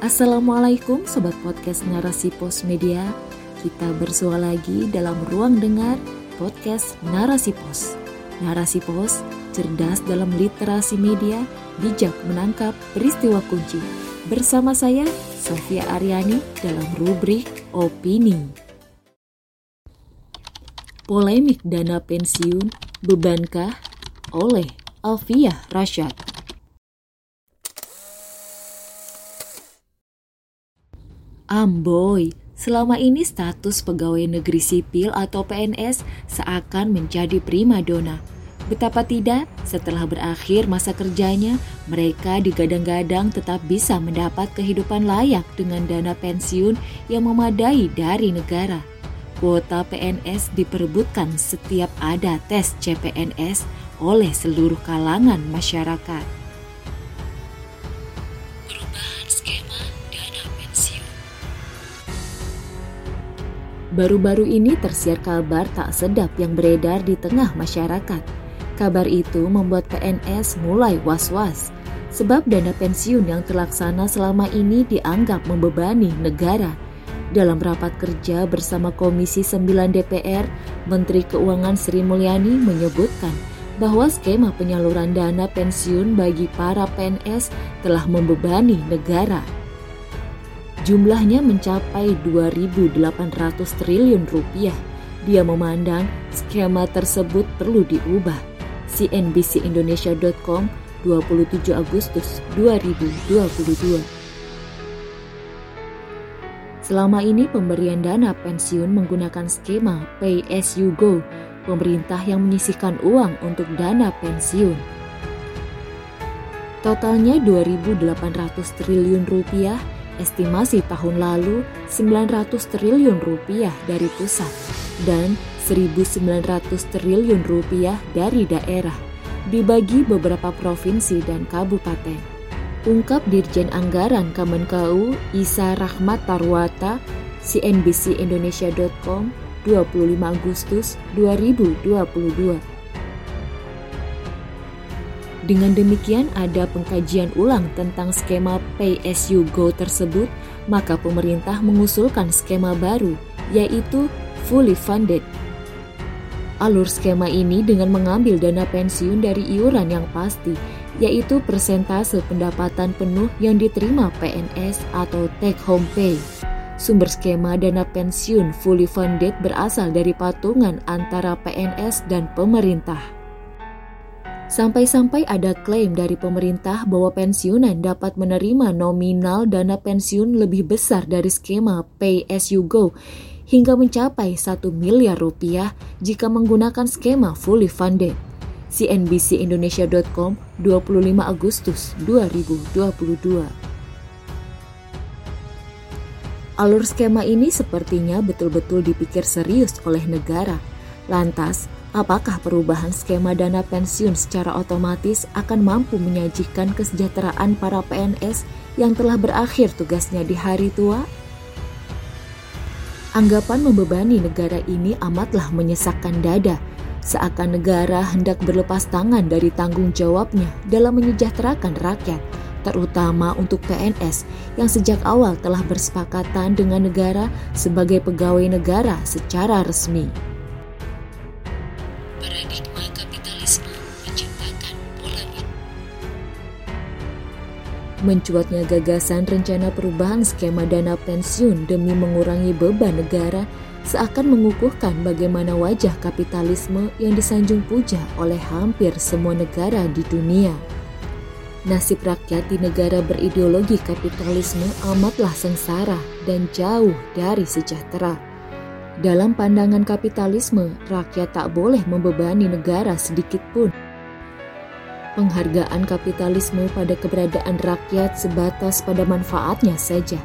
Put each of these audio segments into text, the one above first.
Assalamualaikum Sobat Podcast Narasi Pos Media. Kita bersua lagi dalam ruang dengar podcast Narasi Pos. Narasi Pos, cerdas dalam literasi media, bijak menangkap peristiwa kunci. Bersama saya, Sofia Aryani dalam rubrik Opini. Polemik dana pensiun, bebankah? Oleh Alfiah Rashad Amboy, selama ini status pegawai negeri sipil atau PNS seakan menjadi prima dona. Betapa tidak, setelah berakhir masa kerjanya, mereka digadang-gadang tetap bisa mendapat kehidupan layak dengan dana pensiun yang memadai dari negara. Kuota PNS diperebutkan setiap ada tes CPNS oleh seluruh kalangan masyarakat. Baru-baru ini tersiar kabar tak sedap yang beredar di tengah masyarakat. Kabar itu membuat PNS mulai was-was, sebab dana pensiun yang terlaksana selama ini dianggap membebani negara. Dalam rapat kerja bersama Komisi 9 DPR, Menteri Keuangan Sri Mulyani menyebutkan bahwa skema penyaluran dana pensiun bagi para PNS telah membebani negara Jumlahnya mencapai 2.800 triliun rupiah. Dia memandang skema tersebut perlu diubah. CNBCIndonesia.com 27 Agustus 2022 Selama ini pemberian dana pensiun menggunakan skema Pay As You Go, pemerintah yang menyisihkan uang untuk dana pensiun. Totalnya 2.800 triliun rupiah estimasi tahun lalu 900 triliun rupiah dari pusat dan 1.900 triliun rupiah dari daerah dibagi beberapa provinsi dan kabupaten. Ungkap Dirjen Anggaran Kemenkeu Isa Rahmat Tarwata CNBCIndonesia.com 25 Agustus 2022. Dengan demikian ada pengkajian ulang tentang skema Pay As You Go tersebut, maka pemerintah mengusulkan skema baru, yaitu fully funded. Alur skema ini dengan mengambil dana pensiun dari iuran yang pasti, yaitu persentase pendapatan penuh yang diterima PNS atau take home pay. Sumber skema dana pensiun fully funded berasal dari patungan antara PNS dan pemerintah. Sampai-sampai ada klaim dari pemerintah bahwa pensiunan dapat menerima nominal dana pensiun lebih besar dari skema Pay As You Go hingga mencapai 1 miliar rupiah jika menggunakan skema fully funded. CNBCIndonesia.com 25 Agustus 2022 Alur skema ini sepertinya betul-betul dipikir serius oleh negara. Lantas, Apakah perubahan skema dana pensiun secara otomatis akan mampu menyajikan kesejahteraan para PNS yang telah berakhir tugasnya di hari tua? Anggapan membebani negara ini amatlah menyesakkan dada, seakan negara hendak berlepas tangan dari tanggung jawabnya dalam menyejahterakan rakyat, terutama untuk PNS yang sejak awal telah bersepakatan dengan negara sebagai pegawai negara secara resmi. Mencuatnya gagasan rencana perubahan skema dana pensiun demi mengurangi beban negara seakan mengukuhkan bagaimana wajah kapitalisme yang disanjung puja oleh hampir semua negara di dunia. Nasib rakyat di negara berideologi kapitalisme amatlah sengsara dan jauh dari sejahtera. Dalam pandangan kapitalisme, rakyat tak boleh membebani negara sedikit pun Penghargaan kapitalisme pada keberadaan rakyat sebatas pada manfaatnya saja,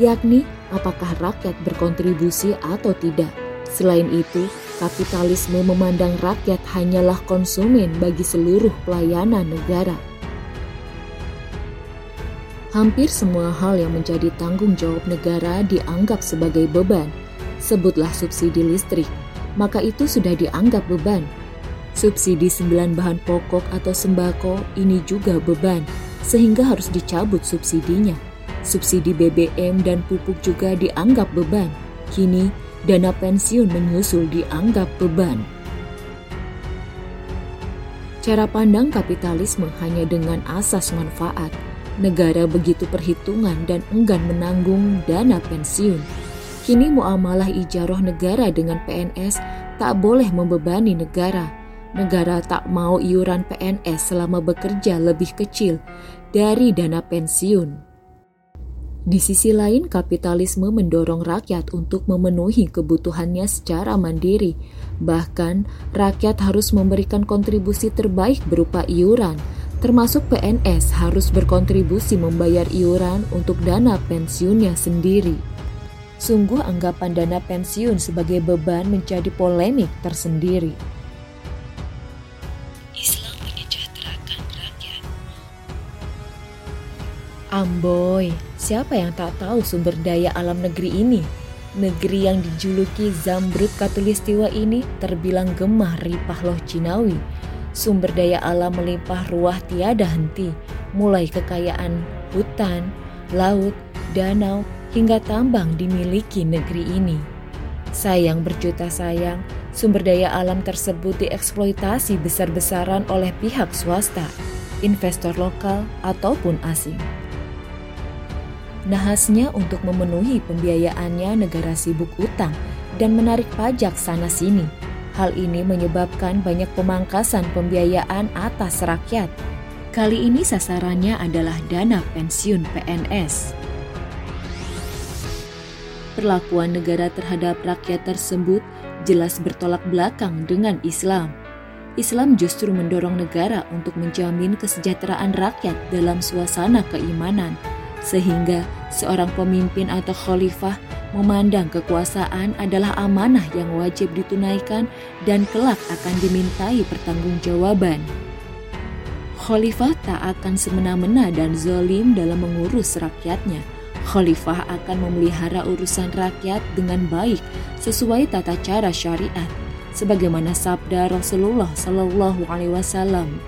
yakni apakah rakyat berkontribusi atau tidak. Selain itu, kapitalisme memandang rakyat hanyalah konsumen bagi seluruh pelayanan negara. Hampir semua hal yang menjadi tanggung jawab negara dianggap sebagai beban. Sebutlah subsidi listrik, maka itu sudah dianggap beban Subsidi sembilan bahan pokok atau sembako ini juga beban, sehingga harus dicabut subsidinya. Subsidi BBM dan pupuk juga dianggap beban. Kini, dana pensiun menyusul dianggap beban. Cara pandang kapitalisme hanya dengan asas manfaat. Negara begitu perhitungan dan enggan menanggung dana pensiun. Kini muamalah ijaroh negara dengan PNS tak boleh membebani negara. Negara tak mau iuran PNS selama bekerja lebih kecil dari dana pensiun. Di sisi lain, kapitalisme mendorong rakyat untuk memenuhi kebutuhannya secara mandiri. Bahkan, rakyat harus memberikan kontribusi terbaik berupa iuran, termasuk PNS harus berkontribusi membayar iuran untuk dana pensiunnya sendiri. Sungguh anggapan dana pensiun sebagai beban menjadi polemik tersendiri. Amboy, Siapa yang tak tahu sumber daya alam negeri ini? Negeri yang dijuluki Zamrud Katulistiwa ini terbilang gemah ripah loh Cinawi. Sumber daya alam melimpah ruah tiada henti, mulai kekayaan hutan, laut, danau, hingga tambang dimiliki negeri ini. Sayang berjuta sayang, sumber daya alam tersebut dieksploitasi besar-besaran oleh pihak swasta, investor lokal, ataupun asing. Nahasnya untuk memenuhi pembiayaannya negara sibuk utang dan menarik pajak sana-sini. Hal ini menyebabkan banyak pemangkasan pembiayaan atas rakyat. Kali ini sasarannya adalah dana pensiun PNS. Perlakuan negara terhadap rakyat tersebut jelas bertolak belakang dengan Islam. Islam justru mendorong negara untuk menjamin kesejahteraan rakyat dalam suasana keimanan sehingga seorang pemimpin atau khalifah memandang kekuasaan adalah amanah yang wajib ditunaikan dan kelak akan dimintai pertanggungjawaban. Khalifah tak akan semena-mena dan zalim dalam mengurus rakyatnya. Khalifah akan memelihara urusan rakyat dengan baik sesuai tata cara syariat, sebagaimana sabda Rasulullah Shallallahu Alaihi Wasallam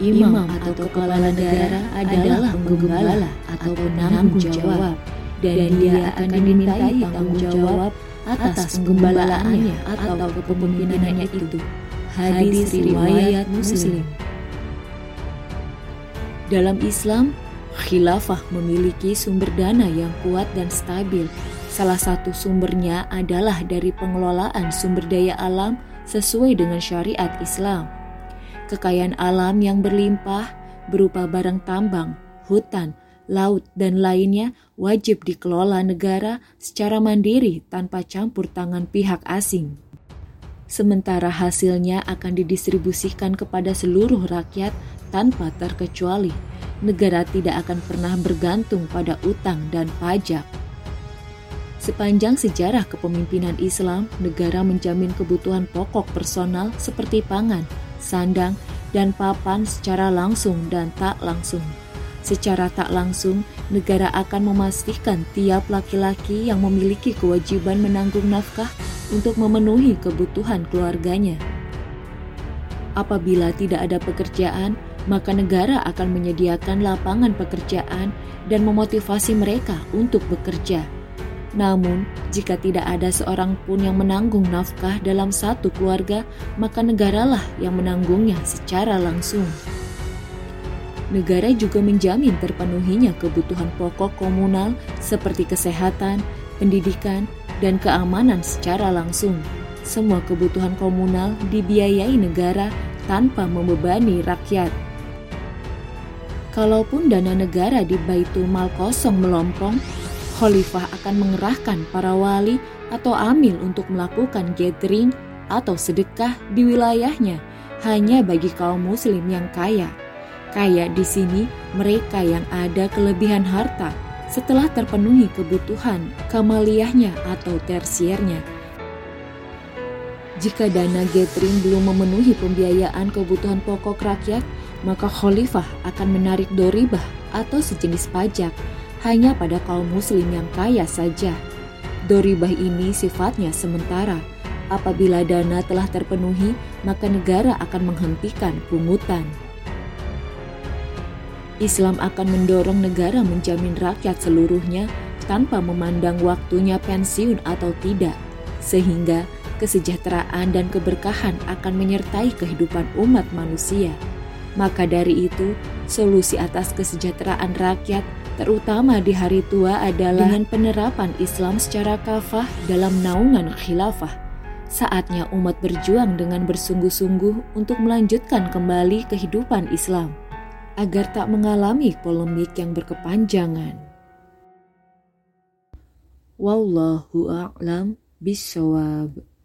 imam atau kepala negara adalah penggembala atau penanggung jawab dan dia akan dimintai tanggung jawab atas penggembalaannya atau kepemimpinannya itu. Hadis riwayat Muslim. Dalam Islam, khilafah memiliki sumber dana yang kuat dan stabil. Salah satu sumbernya adalah dari pengelolaan sumber daya alam sesuai dengan syariat Islam kekayaan alam yang berlimpah berupa barang tambang, hutan, laut, dan lainnya wajib dikelola negara secara mandiri tanpa campur tangan pihak asing. Sementara hasilnya akan didistribusikan kepada seluruh rakyat tanpa terkecuali. Negara tidak akan pernah bergantung pada utang dan pajak. Sepanjang sejarah kepemimpinan Islam, negara menjamin kebutuhan pokok personal seperti pangan, sandang, dan papan secara langsung dan tak langsung. Secara tak langsung, negara akan memastikan tiap laki-laki yang memiliki kewajiban menanggung nafkah untuk memenuhi kebutuhan keluarganya. Apabila tidak ada pekerjaan, maka negara akan menyediakan lapangan pekerjaan dan memotivasi mereka untuk bekerja. Namun, jika tidak ada seorang pun yang menanggung nafkah dalam satu keluarga, maka negaralah yang menanggungnya secara langsung. Negara juga menjamin terpenuhinya kebutuhan pokok komunal seperti kesehatan, pendidikan, dan keamanan secara langsung. Semua kebutuhan komunal dibiayai negara tanpa membebani rakyat. Kalaupun dana negara di Baitul Mal kosong melompong, Khalifah akan mengerahkan para wali atau amil untuk melakukan gathering atau sedekah di wilayahnya hanya bagi kaum muslim yang kaya. Kaya di sini mereka yang ada kelebihan harta setelah terpenuhi kebutuhan kamaliyahnya atau tersiernya. Jika dana gathering belum memenuhi pembiayaan kebutuhan pokok rakyat, maka khalifah akan menarik doribah atau sejenis pajak hanya pada kaum muslim yang kaya saja. Doribah ini sifatnya sementara. Apabila dana telah terpenuhi, maka negara akan menghentikan pungutan. Islam akan mendorong negara menjamin rakyat seluruhnya tanpa memandang waktunya pensiun atau tidak, sehingga kesejahteraan dan keberkahan akan menyertai kehidupan umat manusia. Maka dari itu, solusi atas kesejahteraan rakyat, terutama di hari tua adalah dengan penerapan Islam secara kafah dalam naungan khilafah. Saatnya umat berjuang dengan bersungguh-sungguh untuk melanjutkan kembali kehidupan Islam agar tak mengalami polemik yang berkepanjangan. Wallahu a'lam bishawab.